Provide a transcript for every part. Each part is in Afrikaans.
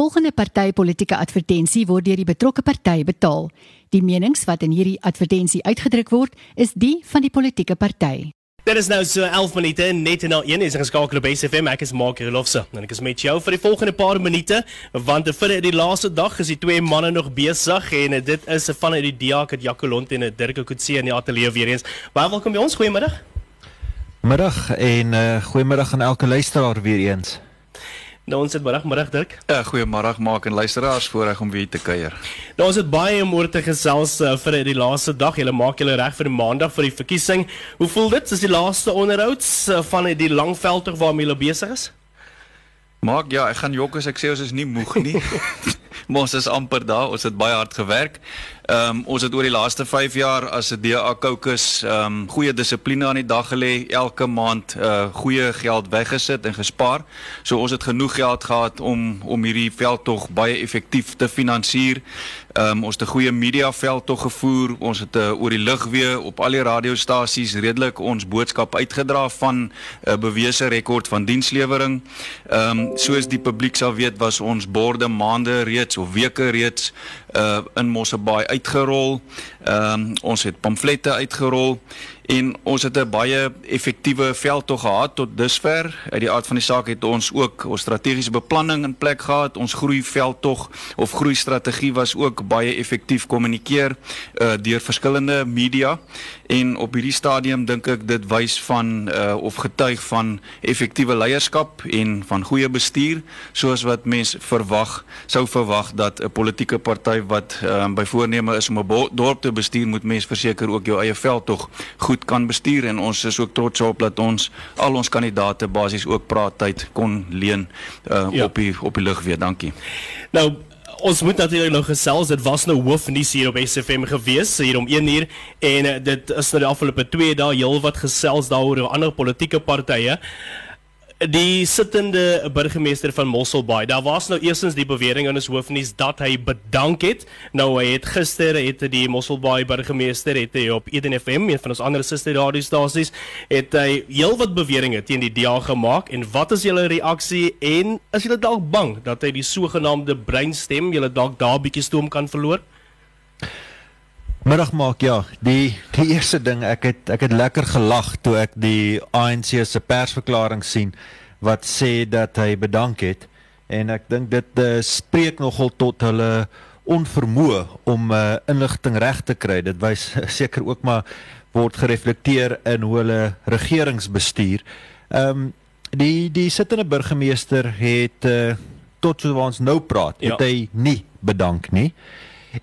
volgende partytetiese advertensie word deur die betrokke party betaal. Die menings wat in hierdie advertensie uitgedruk word, is die van die politieke party. Dit is nou so 11 minute net en nou een is geskakel op SFM ek is Mark Rolofse en ek is met jou vir die volgende paar minute want vir die laaste dag is die twee manne nog besig en dit is van uit die Diak het Jacolont en Dirk Kutse in die ateljee weer eens. Baie welkom by ons. Goeiemiddag. Middag en uh, goeiemiddag aan elke luisteraar weer eens. Nou ons het middag, middag Dirk. Ja, uh, goeiemôre maak en luisteraars voorreg om weer te kuier. Nou ons het baie om oor te gesels uh, vir die laaste dag. Julle maak julle reg vir die maandag vir die verkiesing. Hoe voel dit? Is die laaste onderhouds uh, van die lang veldtog waarmee julle besig is? Maak ja, ek gaan jok as ek sê ons is nie moeg nie. maar ons is amper daar. Ons het baie hard gewerk. Ehm um, ons het oor die laaste 5 jaar as 'n DA caucus ehm um, goeie dissipline aan die dag gelê, elke maand uh goeie geld weggesit en gespaar. So ons het genoeg geld gehad om om hierdie veldtog baie effektief te finansier. Ehm um, ons het 'n goeie media veldtog gevoer. Ons het uh, oor die lug weer op al die radiostasies redelik ons boodskap uitgedra van 'n uh, bewese rekord van dienslewering. Ehm um, soos die publiek sal weet was ons borde maande reeds of weke reeds uh in Mosselbaai uitgerol. Ehm um, ons het pamflette uitgerol en ons het 'n baie effektiewe veldtog gehad tot dusver. Uit die aard van die saak het ons ook ons strategiese beplanning in plek gehad. Ons groei veldtog of groei strategie was ook baie effektief kommunikeer uh deur verskillende media en op hierdie stadium dink ek dit wys van uh of getuig van effektiewe leierskap en van goeie bestuur soos wat mens verwag sou verwag dat 'n politieke party wat uh, by voorneme is om 'n dorp te bestuur moet mens verseker ook jou eie veldtog goed goed kan bestuur en ons is ook trots op dat ons al ons kandidate basies ook praat tyd kon leen uh, ja. op die op die lug weer. Dankie. Nou Ons moet natuurlik nog gesels. Dit was nou hoofnuus hier op SFM gewees hier om 1 uur en uh, dit is nou die afgelope 2 dae heelwat gesels daaroor oor ander politieke partye die sittende burgemeester van Mosselbaai. Daar was nou eersins die bewering in ons hoofnuus dat hy bedank het. Nou hy het gister het die Mosselbaai burgemeester het hy op Eden FM, een van ons ander suster radiostasies, het hy heelwat beweringe teen die DA gemaak en wat is julle reaksie en is julle dalk bang dat hy die sogenaamde breinstem julle dalk daar bietjie stoom kan verloor? Middag maak ja, die die eerste ding ek het ek het lekker gelag toe ek die ANC se persverklaring sien wat sê dat hy bedank het en ek dink dit uh, spreek nogal tot hulle onvermoë om uh, inligting reg te kry. Dit wys seker ook maar word gereflekteer in hoe hulle regeringsbestuur. Ehm um, die die sittende burgemeester het uh, tot so waar ons nou praat, ja. het hy nie bedank nie.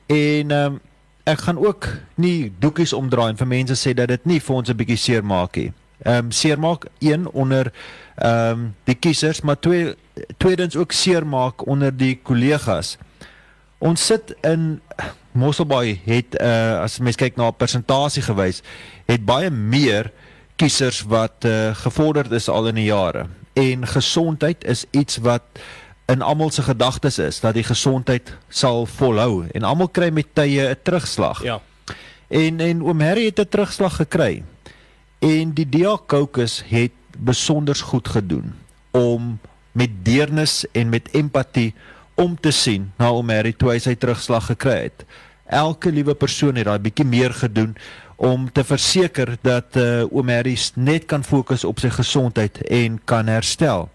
En ehm um, ek gaan ook nie doekies omdraai en vir mense sê dat dit nie vir ons 'n bietjie seer maak nie. Ehm um, seer maak een onder ehm um, die kiesers, maar twee tweedens ook seer maak onder die kollegas. Ons sit in Mosselbaai het uh as mens kyk na 'n persentasie gewys, het baie meer kiesers wat uh gevorderd is al in die jare. En gesondheid is iets wat in almal se gedagtes is dat die gesondheid sal volhou en almal kry met tye 'n terugslag. Ja. En en oom Harry het 'n terugslag gekry. En die DA caucus het besonder goed gedoen om met deernis en met empatie om te sien na oom Harry toe hy sy terugslag gekry het. Elke liewe persoon het daai bietjie meer gedoen om te verseker dat uh, oom Harry net kan fokus op sy gesondheid en kan herstel.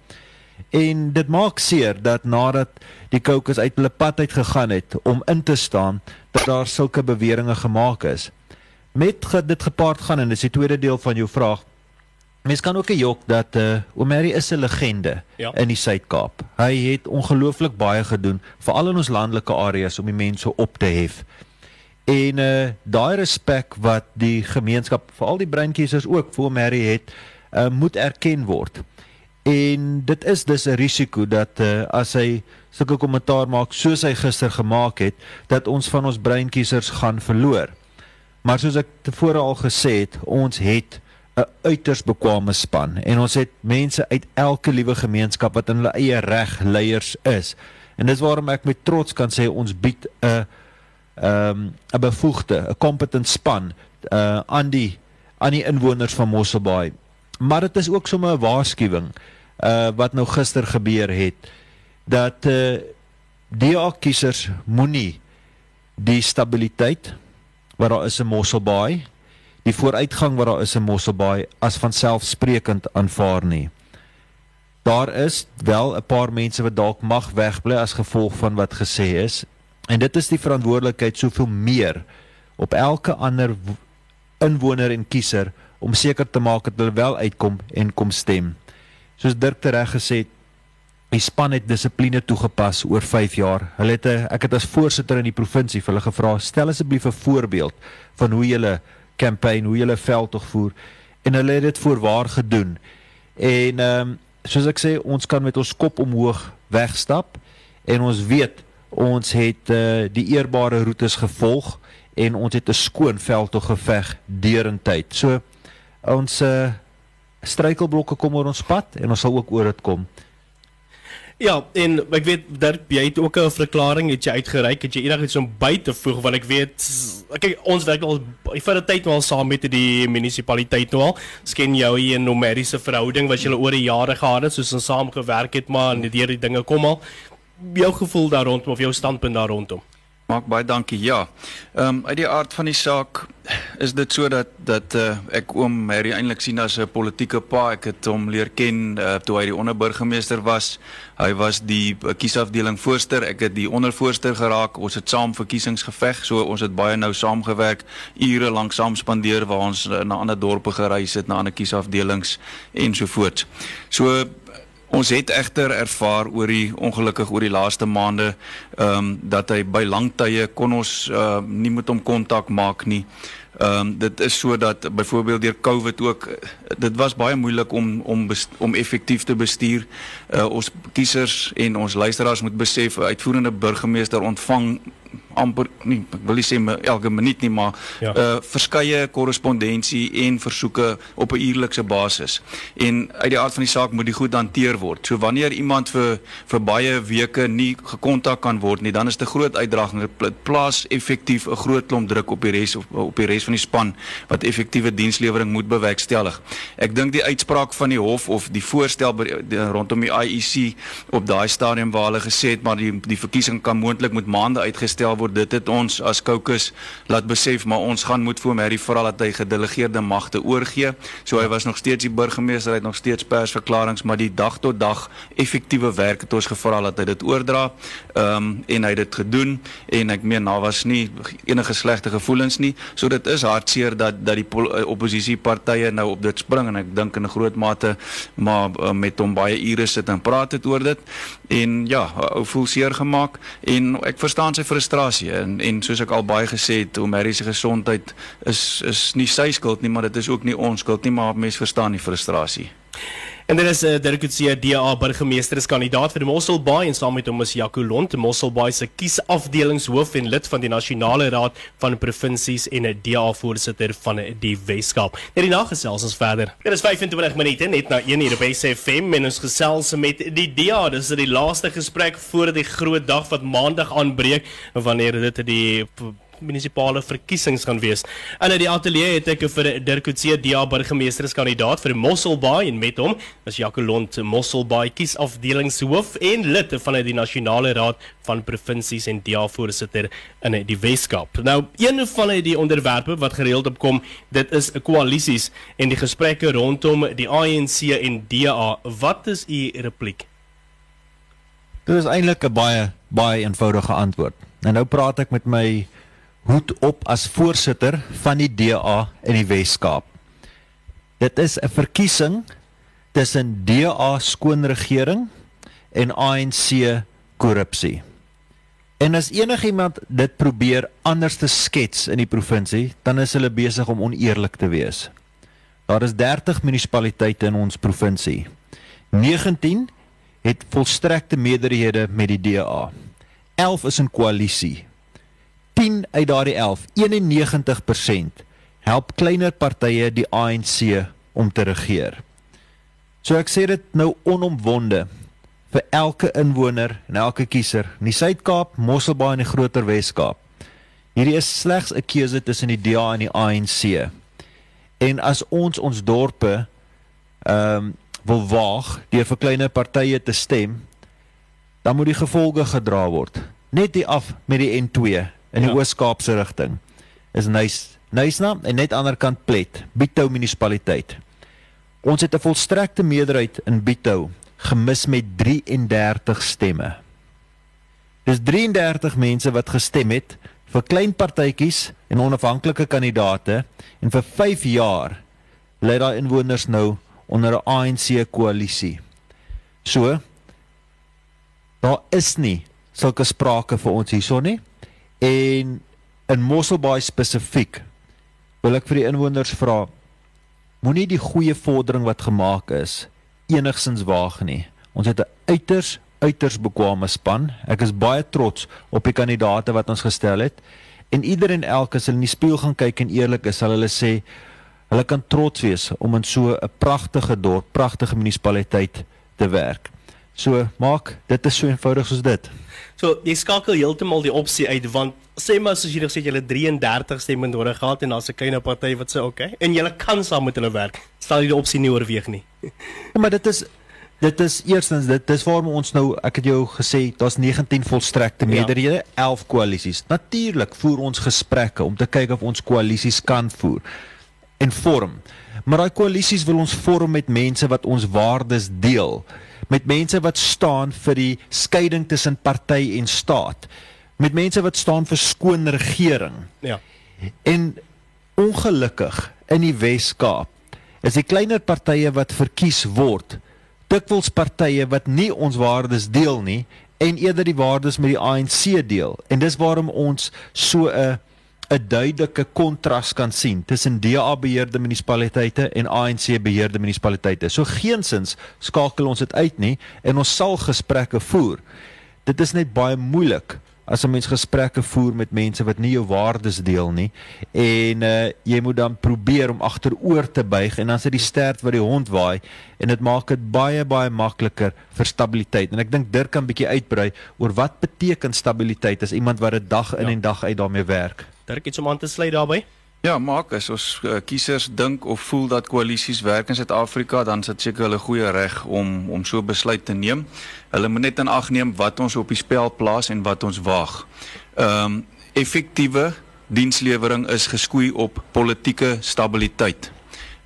En dit maak seer dat nadat die caucus uit hulle pad uit gegaan het om in te staan dat daar sulke beweringe gemaak is. Met ge dit gepaard gaan en dis die tweede deel van jou vraag. Mens kan ook 'n jok dat uh, Omeri is 'n legende ja. in die Suid-Kaap. Hy het ongelooflik baie gedoen veral in ons landelike areas om die mense op te hef. En uh daai respek wat die gemeenskap, veral die breinkiesers ook vir Omeri het, uh, moet erken word. En dit is dus 'n risiko dat uh, as hy sulke kommentaar maak soos hy gister gemaak het, dat ons van ons breinkiesers gaan verloor. Maar soos ek tevore al gesê het, ons het 'n uiters bekwame span en ons het mense uit elke liewe gemeenskap wat in hulle eie reg leiers is. En dis waarom ek met trots kan sê ons bied 'n ehm um, 'n bevoegde, 'n competent span uh aan die aan die inwoners van Mosselbaai maar dit is ook sommer 'n waarskuwing uh wat nou gister gebeur het dat uh DA kiesers moenie die stabiliteit wat daar is in Mosselbaai, die vooruitgang wat daar is in Mosselbaai as vanselfsprekend aanvaar nie. Daar is wel 'n paar mense wat dalk mag wegbly as gevolg van wat gesê is en dit is die verantwoordelikheid soveel meer op elke ander inwoner en kiezer om seker te maak dat hulle wel uitkom en kom stem. Soos Dirk tereg gesê het, die span het dissipline toegepas oor 5 jaar. Hulle het 'n ek het as voorsitter in die provinsie vir hulle gevra, stel asseblief 'n voorbeeld van hoe julle kampanje, hoe julle veldtog voer en hulle het dit voorwaar gedoen. En ehm um, soos ek sê, ons kan met ons kop omhoog wegstap en ons weet ons het uh, die eerbare roetes gevolg en ons het 'n skoon veldtog geveg deurentyd. So ons uh, struikelblokke kom oor ons pad en ons sal ook oor dit kom. Ja, en ek weet dat jy het ook 'n verklaring het jy uitgereik, het jy enigiets om by te voeg want ek weet kyk ons werk al vir 'n tyd nou al saam met die munisipaliteit nou al. Sken jou hier 'n numeriese verhouding wat julle oor die jare gehad het, soos ons saam gewerk het, maar net hierdie dinge kom al. Jou gevoel daar rondom of jou standpunt daar rondom? Maak baie dankie. Ja. Ehm um, uit die aard van die saak is dit so dat uh, ek oom Harry eintlik sien as 'n politieke pa. Ek het hom leer ken uh, toe hy die onderburgemeester was. Hy was die uh, kiesafdeling voorsteur. Ek het die ondervoorsitter geraak. Ons het saam verkiesings geveg. So ons het baie nou saamgewerk, ure lank saam spandeer waar ons uh, na ander dorpe gereis het, na ander kiesafdelings ensovoorts. So Ons het egter ervaar oor die ongelukkig oor die laaste maande ehm um, dat hy by lang tye kon ons uh, nie met hom kontak maak nie. Ehm um, dit is so dat byvoorbeeld deur Covid ook dit was baie moeilik om om om effektief te bestuur. Uh, ons kiesers en ons luisteraars moet besef 'n uitvoerende burgemeester ontvang amper nie ek wil nie sê elke minuut nie maar ja. uh verskeie korrespondensie en versoeke op 'n uurlikse basis. En uit die aard van die saak moet die goed hanteer word. So wanneer iemand vir vir baie weke nie gekontak kan word nie, dan is dit 'n groot uitdaging. Dit plaas effektief 'n groot klomp druk op die res op, op die res van die span wat effektiewe dienslewering moet bewerkstellig. Ek dink die uitspraak van die hof of die voorstel rondom die IEC op daai stadium waar hulle gesê het maar die die verkiesing kan moontlik met maande uitgestel word dit het ons as Kokes laat besef maar ons gaan moet vir Mary vra dat hy gedelegeerde magte oorgee. So hy was nog steeds die burgemeester, hy het nog steeds persverklaringe, maar die dag tot dag effektiewe werk het ons gevra dat hy dit oordra. Ehm um, en hy het dit gedoen en ek meen daar was nie enige slegte gevoelens nie. So dit is hartseer dat dat die eh, oppositiepartye nou op dit spring en ek dink in 'n groot mate maar uh, met hom baie ure sit en praat het oor dit. En ja, ou voel seer gemaak en ek verstaan sy frustrasie en en soos ek al baie gesê het, om Harry se gesondheid is is nie sy skuld nie, maar dit is ook nie ons skuld nie, maar mense verstaan die frustrasie. En dit is uh, Dirk Coetzee, DA burgemeester is kandidaat vir die Mosselbaai en saam met hom is Jaco Lont, Mosselbaai se kiesafdelingshoof en lid van die Nasionale Raad van Provinsies en 'n DA voorsitter van die Weskaap. Net die nagesels ons verder. Dit is 25 minute net na 1 uur by SFM en ons gesels met die DA. Dis die laaste gesprek voor die groot dag wat maandag aanbreek wanneer dit die munisipale verkiesings gaan wees. In die ateljee het ek vir Dirk Coetzee DA burgemeesterskandidaat vir Mosselbaai en met hom is Jacquelont Mosselbaai kiesafdelingshoof en lid van die nasionale raad van provinsies en DA voorsitter in die Weskaap. Nou, een van die onderwerpe wat gereeld opkom, dit is koalisies en die gesprekke rondom die ANC en DA. Wat is u repliek? Dit is eintlik 'n baie baie eenvoudige antwoord. En nou praat ek met my hoed op as voorsitter van die DA in die Wes-Kaap. Dit is 'n verkiesing tussen DA skoonregering en ANC korrupsie. En as enigiemand dit probeer anders te skets in die provinsie, dan is hulle besig om oneerlik te wees. Daar is 30 munisipaliteite in ons provinsie. 19 het volstrekte meerderhede met die DA. 11 is in koalisie 10 uit daardie 11, 91% help kleiner partye die ANC om te regeer. So ek sê dit nou onomwonde vir elke inwoner en elke kiezer in die Suid-Kaap, Mosselbaai en die Groter Wes-Kaap. Hierdie is slegs 'n keuse tussen die DA en die ANC. En as ons ons dorpe ehm um, wil waag deur vir kleiner partye te stem, dan moet die gevolge gedra word net hier af met die N2 in die Ja. Oos-Kaapse rigting. Is Nys Nysna en net ander kant Plet, Bito munisipaliteit. Ons het 'n volstrekte meerderheid in Bito gemis met 33 stemme. Dis 33 mense wat gestem het vir klein partytjies en onafhanklike kandidaate en vir 5 jaar lê daai inwoners nou onder 'n ANC koalisie. So daar is nie sulke sprake vir ons hierson nie. En in Mosselbaai spesifiek wil ek vir die inwoners vra moenie die goeie vordering wat gemaak is enigsins waag nie. Ons het 'n uiters uiters bekwame span. Ek is baie trots op die kandidaate wat ons gestel het. En iedereen elke as hulle in die spieël gaan kyk en eerlik is, sal hulle sê hulle kan trots wees om in so 'n pragtige dorp, pragtige munisipaliteit te werk. So maak dit is so eenvoudig soos dit. So jy skakel heeltemal die opsie uit want sê maar soos jy nog sê jy het 33 stemme nodig gehad en daar's 'n klein party wat sê oké okay, en jy kan saam met hulle werk. Stel jy die opsie nie oorweeg nie. Ja, maar dit is dit is eerstens dit dis waarom ons nou ek het jou gesê daar's 19 volstrekte Ja. meerderhede, 11 koalisies. Natuurlik voer ons gesprekke om te kyk of ons koalisies kan voer en vorm. Maar daai koalisies wil ons vorm met mense wat ons waardes deel, met mense wat staan vir die skeiding tussen party en staat, met mense wat staan vir skoon regering. Ja. En ongelukkig in die Wes-Kaap is die kleiner partye wat verkies word dikwels partye wat nie ons waardes deel nie en eerder die waardes met die ANC deel. En dis waarom ons so 'n 'n duidelike kontras kan sien tussen DA beheerde munisipaliteite en ANC beheerde munisipaliteite. So geensins skakel ons dit uit nie en ons sal gesprekke voer. Dit is net baie moeilik as 'n mens gesprekke voer met mense wat nie jou waardes deel nie en uh, jy moet dan probeer om agteroor te buig en dan sit die stert wat die hond waai en dit maak dit baie baie makliker vir stabiliteit en ek dink Dirk kan bietjie uitbrei oor wat beteken stabiliteit as iemand wat dit dag in Ja. en dag uit daarmee werk. Dirk iets om aan te sluit daarbey? Ja, maak as ons uh, kiesers dink of voel dat koalisies werk in Suid-Afrika, dan is dit seker hulle goeie reg om om so besluit te neem. Hulle moet net in ag neem wat ons op die spel plaas en wat ons waag. Ehm um, effektiewe dienslewering is geskoei op politieke stabiliteit.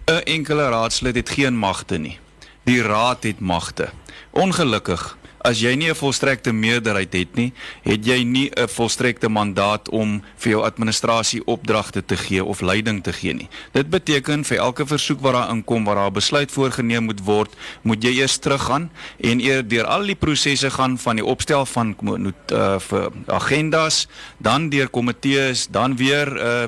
'n Enkele raadslid het geen magte nie. Die raad het magte. Ongelukkig As jy nie 'n volstrekte meerderheid het nie, het jy nie 'n volstrekte mandaat om vir jou administrasie opdragte te gee of leiding te gee nie. Dit beteken vir elke versoek wat daar inkom waar daar 'n besluit voorgeneem moet word, moet jy eers teruggaan en eer deur al die prosesse gaan van die opstel van uh, vir agendas, dan deur komitees, dan weer uh,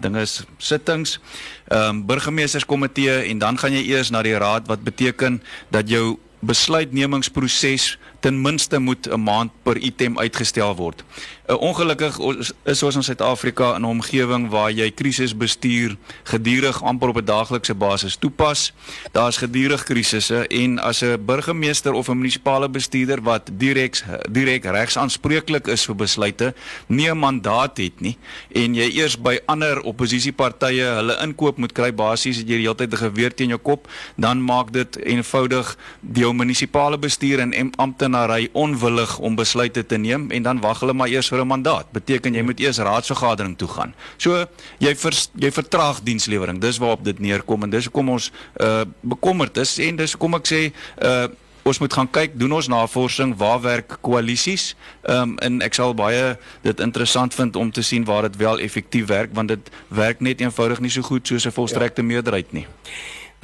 dinge sittings, ehm um, burgemeesterskomitee en dan gaan jy eers na die raad wat beteken dat jou besluitnemingsproses ten minste moet 'n maand per item uitgestel word. Uh, ongelukkig is ons in Suid-Afrika in 'n omgewing waar jy krisisbestuur gedurig amper op 'n daaglikse basis toepas. Daar's gedurig krisisse en as 'n burgemeester of 'n munisipale bestuurder wat direk direk regsaanspreeklik is vir besluite, nie 'n mandaat het nie en jy eers by ander oppositiepartye hulle inkoop moet kry basies het jy die hele tyd 'n geweer teen jou kop, dan maak dit eenvoudig jou munisipale bestuur en amptenary onwillig om besluite te neem en dan wag hulle maar eers vir 'n mandaat. Beteken jy moet eers raadsvergadering toe gaan. So jy vers, jy vertraag dienslewering. Dis waarop dit neerkom en dis hoekom ons uh bekommerd is en dis hoekom ek sê uh ons moet gaan kyk doen ons navorsing waar werk koalisies um, en ek sal baie dit interessant vind om te sien waar dit wel effektief werk want dit werk net eenvoudig nie so goed soos 'n volstrekte ja. meerderheid nie.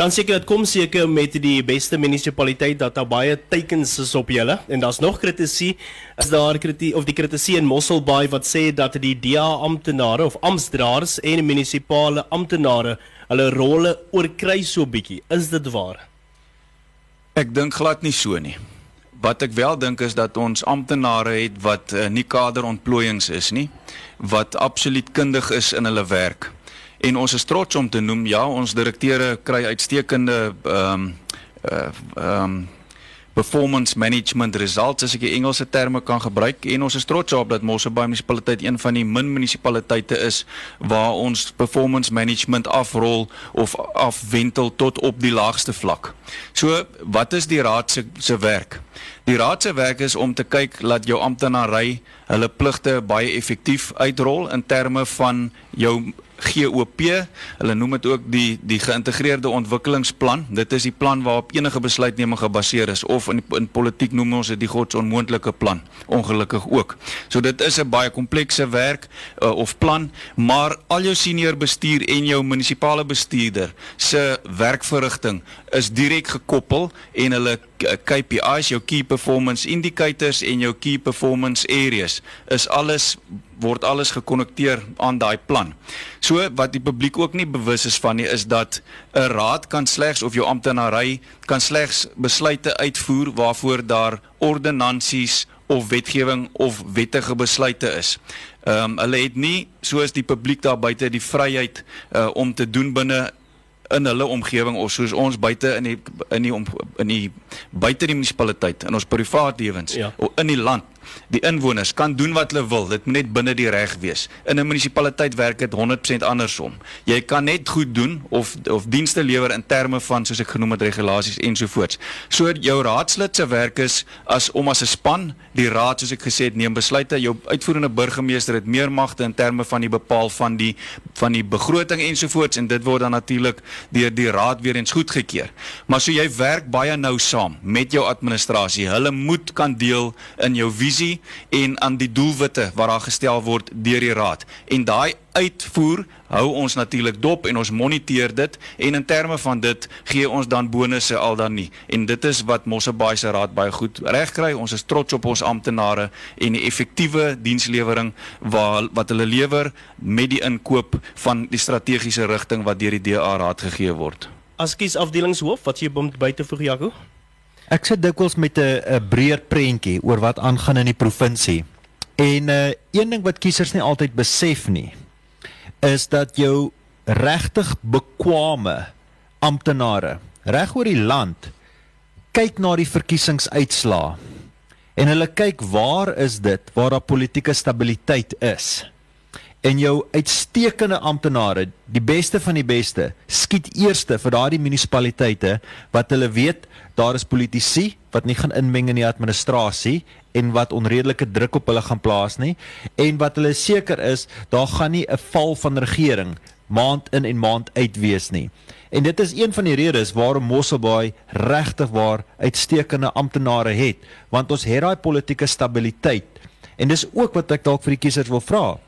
Dan seker dit kom seker met die beste munisipaliteit dat daar baie teikens is op julle en daar's nog kritisie as daar kritiek of die kritisie in Mosselbaai wat sê dat die DA amptenare of amptdraers en munisipale amptenare hulle rolle oorkry so bietjie. Is dit waar? Ek dink glad nie so nie. Wat ek wel dink is dat ons amptenare het wat uh, nie kaderontplooiings is nie, wat absoluut kundig is in hulle werk. En ons is trots om te noem ja, ons direkteure kry uitstekende ehm um, uh, ehm um, performance management results as ek die Engelse terme kan gebruik en ons is trots op dat Mosselbaai munisipaliteit een van die min munisipaliteite is waar ons performance management afrol of afwentel tot op die laagste vlak. So wat is die raad se se werk? Die raad se werk is om te kyk dat jou amptenary hulle pligte baie effektief uitrol in terme van jou GOP. Hulle noem dit ook die die geïntegreerde ontwikkelingsplan. Dit is die plan waarop enige besluitneming gebaseer is of in in politiek noem ons dit die godsonmoontlike plan. Ongelukkig ook. So dit is 'n baie komplekse werk uh, of plan, maar al jou senior bestuur en jou munisipale bestuurder se werkverrigting is direk gekoppel en hulle KPIs, jou key performance indicators en jou key performance areas is alles word alles gekonnekteer aan daai plan. So wat die publiek ook nie bewus is van nie is dat 'n raad kan slegs of jou amptenary kan slegs besluite uitvoer waarvoor daar ordonnansies of wetgewing of wettige besluite is. Ehm um, hulle het nie soos die publiek daar buite die vryheid uh, om te doen binne in hulle omgewing of soos ons buite in die in die in die buite die munisipaliteit in ons privaat lewens ja. in die land die inwoners kan doen wat hulle wil. Dit moet net binne die reg wees. In 'n munisipaliteit werk dit 100% andersom. Jy kan net goed doen of of dienste lewer in terme van soos ek genoem het regulasies ensovoorts. So jou raadslid se werk is as om as 'n span, die raad soos ek gesê het neem besluite. Jou uitvoerende burgemeester het meer magte in terme van die bepaal van die van die begroting ensovoorts en dit word dan natuurlik deur die raad weer eens goedgekeur. Maar so jy werk baie nou saam met jou administrasie. Hulle moet kan deel in jou visie visie en aan die doelwitte wat daar gestel word deur die raad. En daai uitvoer hou ons natuurlik dop en ons moniteer dit en in terme van dit gee ons dan bonusse al dan nie. En dit is wat Mosselbaai se raad baie goed regkry. Ons is trots op ons amptenare en die effektiewe dienslewering wat wat hulle lewer met die inkoop van die strategiese rigting wat deur die DA raad gegee word. As kies afdelingshoof, wat jy buite vir Jaco? Ek sit dikwels met 'n 'n breër prentjie oor wat aangaan in die provinsie. En uh een ding wat kiesers nie altyd besef nie, is dat jou regtig bekwame amptenare reg oor die land kyk na die verkiesingsuitslae en hulle kyk waar is dit waar daar politieke stabiliteit is en jou uitstekende amptenare, die beste van die beste, skiet eerste vir daardie munisipaliteite wat hulle weet daar is politici wat nie gaan inmeng in die administrasie en wat onredelike druk op hulle gaan plaas nie en wat hulle seker is daar gaan nie 'n val van regering maand in en maand uit wees nie. En dit is een van die redes waarom Mosselbaai regtig waar uitstekende amptenare het, want ons het daai politieke stabiliteit. En dis ook wat ek dalk vir die kiesers wil vra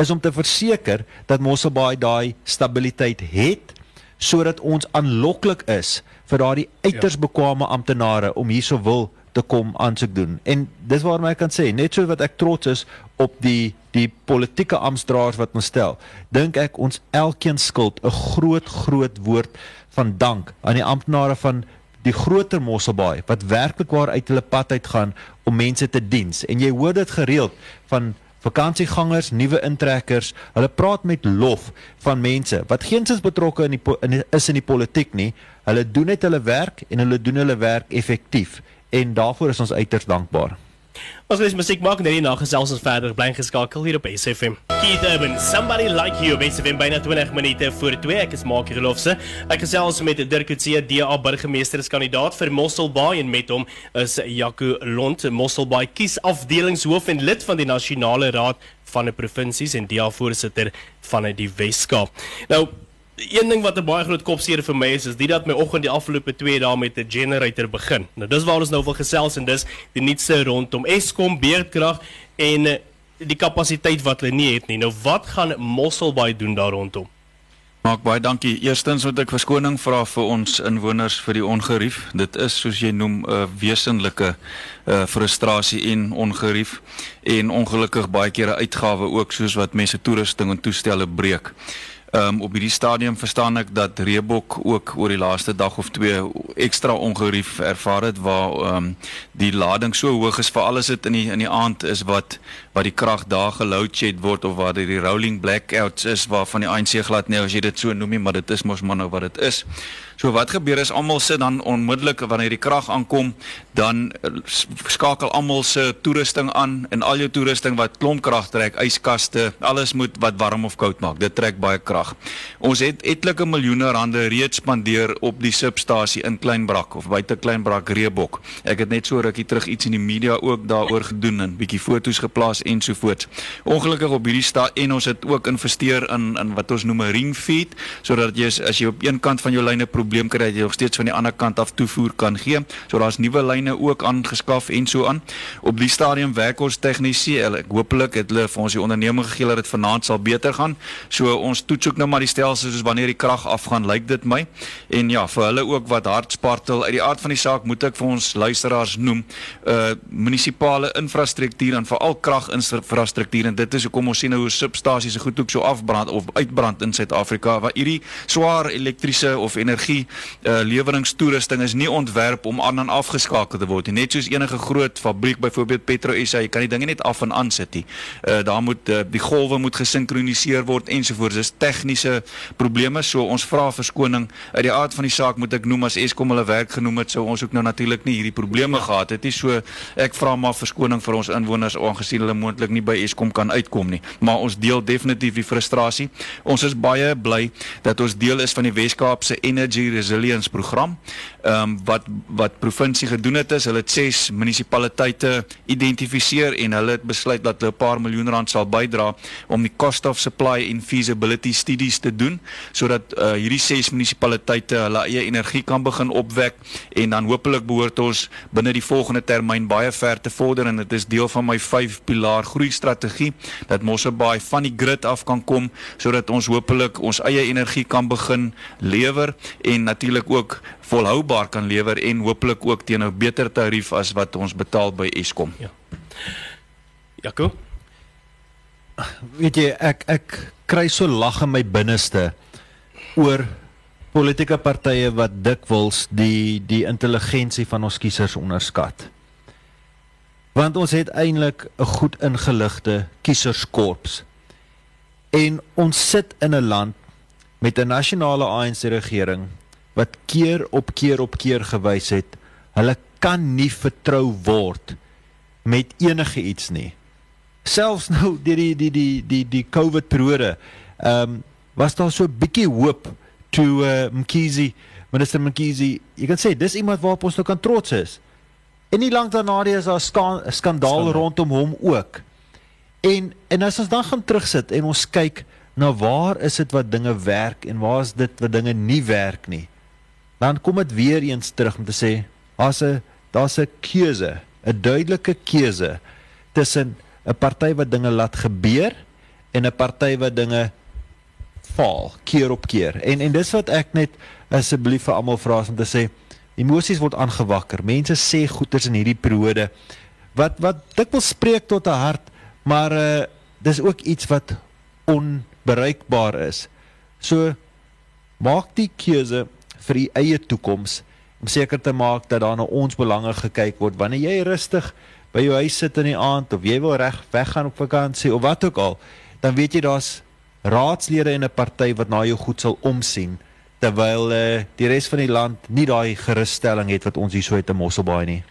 is om te verseker dat Mosselbaai daai stabiliteit het sodat ons aanloklik is vir daardie uiters ja. bekwame amptenare om hierso wil te kom aansoek doen. En dis waarom ek kan sê net so wat ek trots is op die die politieke amptdraers wat ons stel. Dink ek ons elkeen skuld 'n groot groot woord van dank aan die amptenare van die groter Mosselbaai wat werklik waar uit hulle pad uitgaan om mense te diens. En jy hoor dit gereeld van vakansiegangers, nuwe intrekkers, hulle praat met lof van mense wat geensins betrokke in die, in die is in die politiek nie. Hulle doen net hulle werk en hulle doen hulle werk effektief en daarvoor is ons uiters dankbaar. Ons lees musiek maak net na gesels ons verder bly geskakel hier op SFM. Keith Urban, somebody like you, SFM byna 20 minute voor 2. Ek is Mark Gelofse. Ek gesels met Dirk Coetzee, DA burgemeesterskandidaat vir Mosselbaai en met hom is Jaco Lont, Mosselbaai kies afdelingshoof en lid van die nasionale raad van die provinsies en DA voorsitter van die Weskaap. Nou een ding wat 'n baie groot kopseer vir my is, is dit dat my oggend die afgelope 2 dae met 'n generator begin. Nou dis waar ons nou wil gesels en dis die nuutste rondom Eskom, beerdkrag en eh, die kapasiteit wat hulle nie het nie. Nou wat gaan Mosselbaai doen daar rondom? Maak baie dankie. Eerstens moet ek verskoning vra vir ons inwoners vir die ongerief. Dit is soos jy noem 'n wesenlike uh, frustrasie en ongerief en ongelukkig baie keer 'n uitgawe ook soos wat mense toerusting en toestelle breek. Ehm um, op hierdie stadium verstaan ek dat Reebok ook oor die laaste dag of twee ekstra ongerief ervaar het waar ehm um, die lading so hoog is vir alles dit in die in die aand is wat waar die krag daar geload shed word of waar die rolling blackouts is waarvan die ANC glad nie as jy dit so noem nie, maar dit is mos maar nou wat dit is. So wat gebeur is almal sit dan onmiddellik wanneer die krag aankom, dan eh, skakel almal se toerusting aan en al jou toerusting wat klomp krag trek, yskaste, alles moet wat warm of koud maak. Dit trek baie krag. Ons het etlike miljoene rande reeds spandeer op die substasie in Kleinbrak of buite Kleinbrak Reebok. Ek het net so rukkie terug iets in die media ook daaroor gedoen en bietjie foto's geplaas ensovoorts. Ongelukkig op hierdie sta en ons het ook investeer in in wat ons noem 'n ring feed sodat jy as jy op een kant van jou lyne probleem kry dat jy nog steeds van die ander kant af toevoer kan gee. So daar's nuwe lyne ook aangeskaf en so aan. Op die stadium werk ons tegnisi. Ek hopelik het hulle vir ons die onderneming gegee dat dit vanaand sal beter gaan. So ons toets ook nou maar die stelsels soos wanneer die krag afgaan, lyk dit my. En ja, vir hulle ook wat hard spartel. Uit die aard van die saak moet ek vir ons luisteraars noem, uh munisipale infrastruktuur en veral kraginfrastruktuur en dit is hoekom ons sien nou hoe substasies se goed ook so afbrand of uitbrand in Suid-Afrika waar hierdie swaar elektriese of energie uh, leweringstoerusting is nie ontwerp om aan en afgeskakel te word nie. Net soos enige groot fabriek byvoorbeeld Petro SA, jy kan die dinge net af en aan sit nie. Uh, daar moet uh, die golwe moet gesinkroniseer word ensovoorts. Dis tegniese probleme. So ons vra verskoning. Uit die aard van die saak moet ek noem as Eskom hulle werk genoem het, sou ons ook nou natuurlik nie hierdie probleme gehad het nie. So ek vra maar verskoning vir ons inwoners aangesien hulle moontlik nie by Eskom kan uitkom nie. Maar ons deel definitief die frustrasie. Ons is baie bly dat ons deel is van die Wes-Kaapse Energy resilience program. Ehm um, wat wat provinsie gedoen het is, hulle het ses munisipaliteite identifiseer en hulle het besluit dat hulle 'n paar miljoen rand sal bydra om die cost of supply and feasibility studies te doen sodat uh, hierdie ses munisipaliteite hulle eie energie kan begin opwek en dan hopelik behoort ons binne die volgende termyn baie ver te vorder en dit is deel van my 5 pilaar groei strategie dat Mosselbaai van die grid af kan kom sodat ons hopelik ons eie energie kan begin lewer en natuurlik ook volhoubaar kan lewer en hopelik ook teen 'n beter tarief as wat ons betaal by Eskom. Ja. Jaco. Weet jy ek ek kry so lag in my binneste oor politieke partye wat dikwels die die intelligensie van ons kiesers onderskat. Want ons het eintlik 'n goed ingeligte kieserskorps. En ons sit in 'n land met 'n nasionale ANC regering wat keer op keer op keer gewys het hulle kan nie vertrou word met enige iets nie. Selfs nou deur die die die die die COVID periode, ehm um, was daar so 'n bietjie hoop toe uh, Mkhize, minister Mkhize, jy kan sê dis iemand waarop ons nou kan trots is. En nie lank daarna is daar 'n ska skandaal rondom hom ook. En en as ons dan gaan terugsit en ons kyk na waar is dit wat dinge werk en waar is dit wat dinge nie werk nie dan kom dit weer eens terug om te sê daar's 'n daar's 'n keuse, 'n duidelike keuse tussen 'n party wat dinge laat gebeur en 'n party wat dinge faal keer op keer. En en dis wat ek net asseblief vir almal vra om te sê emosies word aangewakker. Mense sê goeters in hierdie periode wat wat dikwels spreek tot 'n hart, maar uh dis ook iets wat onbereikbaar is. So maak die keuse vir die eie toekoms om seker te maak dat daar na ons belange gekyk word wanneer jy rustig by jou huis sit in die aand of jy wil reg weggaan op vakansie of wat ook al dan weet jy daar's raadslede en 'n party wat na jou goed sal omsien terwyl uh, die res van die land nie daai gerusstelling het wat ons hier so het in Mosselbaai nie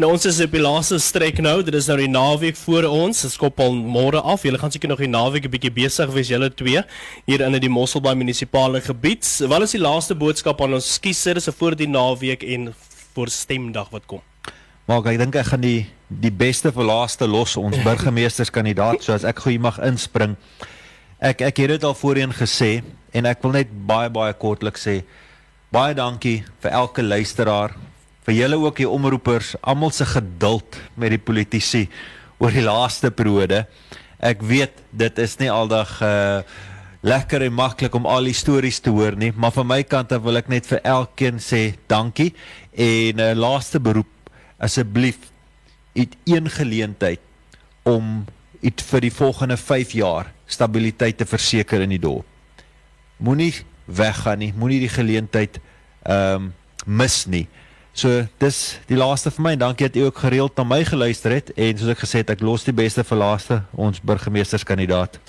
Nou ons is op die laaste strek nou. Dit is nou die naweek voor ons. Dit skop al môre af. Julle gaan seker nog die naweek 'n bietjie besig wees julle twee hier in die Mosselbaai munisipale gebied. Wat is die laaste boodskap aan ons kiesers voor die naweek en voor stemdag wat kom? Maar ek dink ek gaan die die beste vir laaste los ons burgemeesterskandidaat so as ek gou mag inspring. Ek ek het dit al voorheen gesê en ek wil net baie baie kortlik sê baie dankie vir elke luisteraar vir julle ook die omroepers, almal se geduld met die politici oor die laaste periode. Ek weet dit is nie aldag uh lekker en maklik om al die stories te hoor nie, maar van my kant af wil ek net vir elkeen sê dankie en 'n uh, laaste beroep asseblief het een geleentheid om dit vir die volgende 5 jaar stabiliteit te verseker in die dorp. Moenie weggaan nie, moenie die geleentheid ehm um, mis nie So dis die laaste vir my. Dankie dat u ook gereeld na my geluister het en soos ek gesê het, ek los die beste vir laaste, ons burgemeesterskandidaat.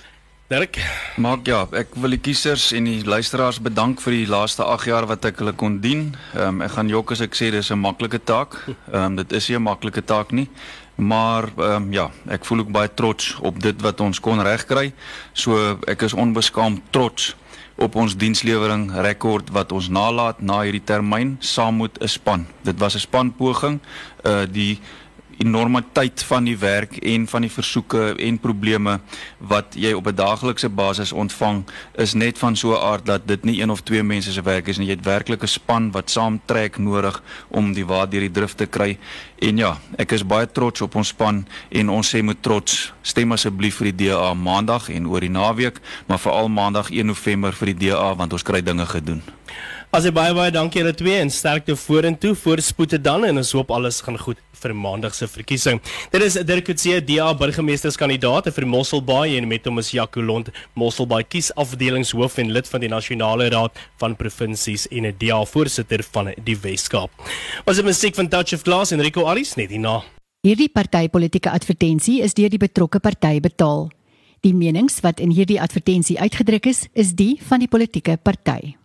Dirk, Maak ja, ek wil die kiesers en die luisteraars bedank vir die laaste 8 jaar wat ek hulle kon dien. Ehm um, ek gaan jok as ek sê dis 'n maklike taak. Ehm um, dit is nie 'n maklike taak nie. Maar ehm um, ja, ek voel ook baie trots op dit wat ons kon regkry. So ek is onbeskaamd trots op ons dienslewering rekord wat ons nalat na hierdie termyn saam met 'n span. Dit was 'n spanpoging. Uh die enormiteit van die werk en van die versoeke en probleme wat jy op 'n daaglikse basis ontvang is net van so 'n aard dat dit nie een of twee mense se werk is nie. Jy het werklik 'n span wat saamtrek nodig om die waar deur die drif te kry. En ja, ek is baie trots op ons span en ons sê met trots stem asseblief vir die DA maandag en oor die naweek, maar veral maandag 1 November vir die DA want ons kry dinge gedoen. As jy baie baie dankie julle twee en sterkte vorentoe, voorspoete dan en ons hoop alles gaan goed vir maandag se verkiesing. Dit is Dirk Coetzee, DA burgemeesterskandidaat vir Mosselbaai en met hom is Jaco Lond, Mosselbaai kiesafdelingshoof en lid van die Nasionale Raad van Provinsies en 'n DA voorsitter van die Wes-Kaap. Ons het musiek van Touch of Glass en Rico Aris net hierna. Hierdie partytetiese advertensie is deur die betrokke party betaal. Die menings wat in hierdie advertensie uitgedruk is, is die van die politieke party.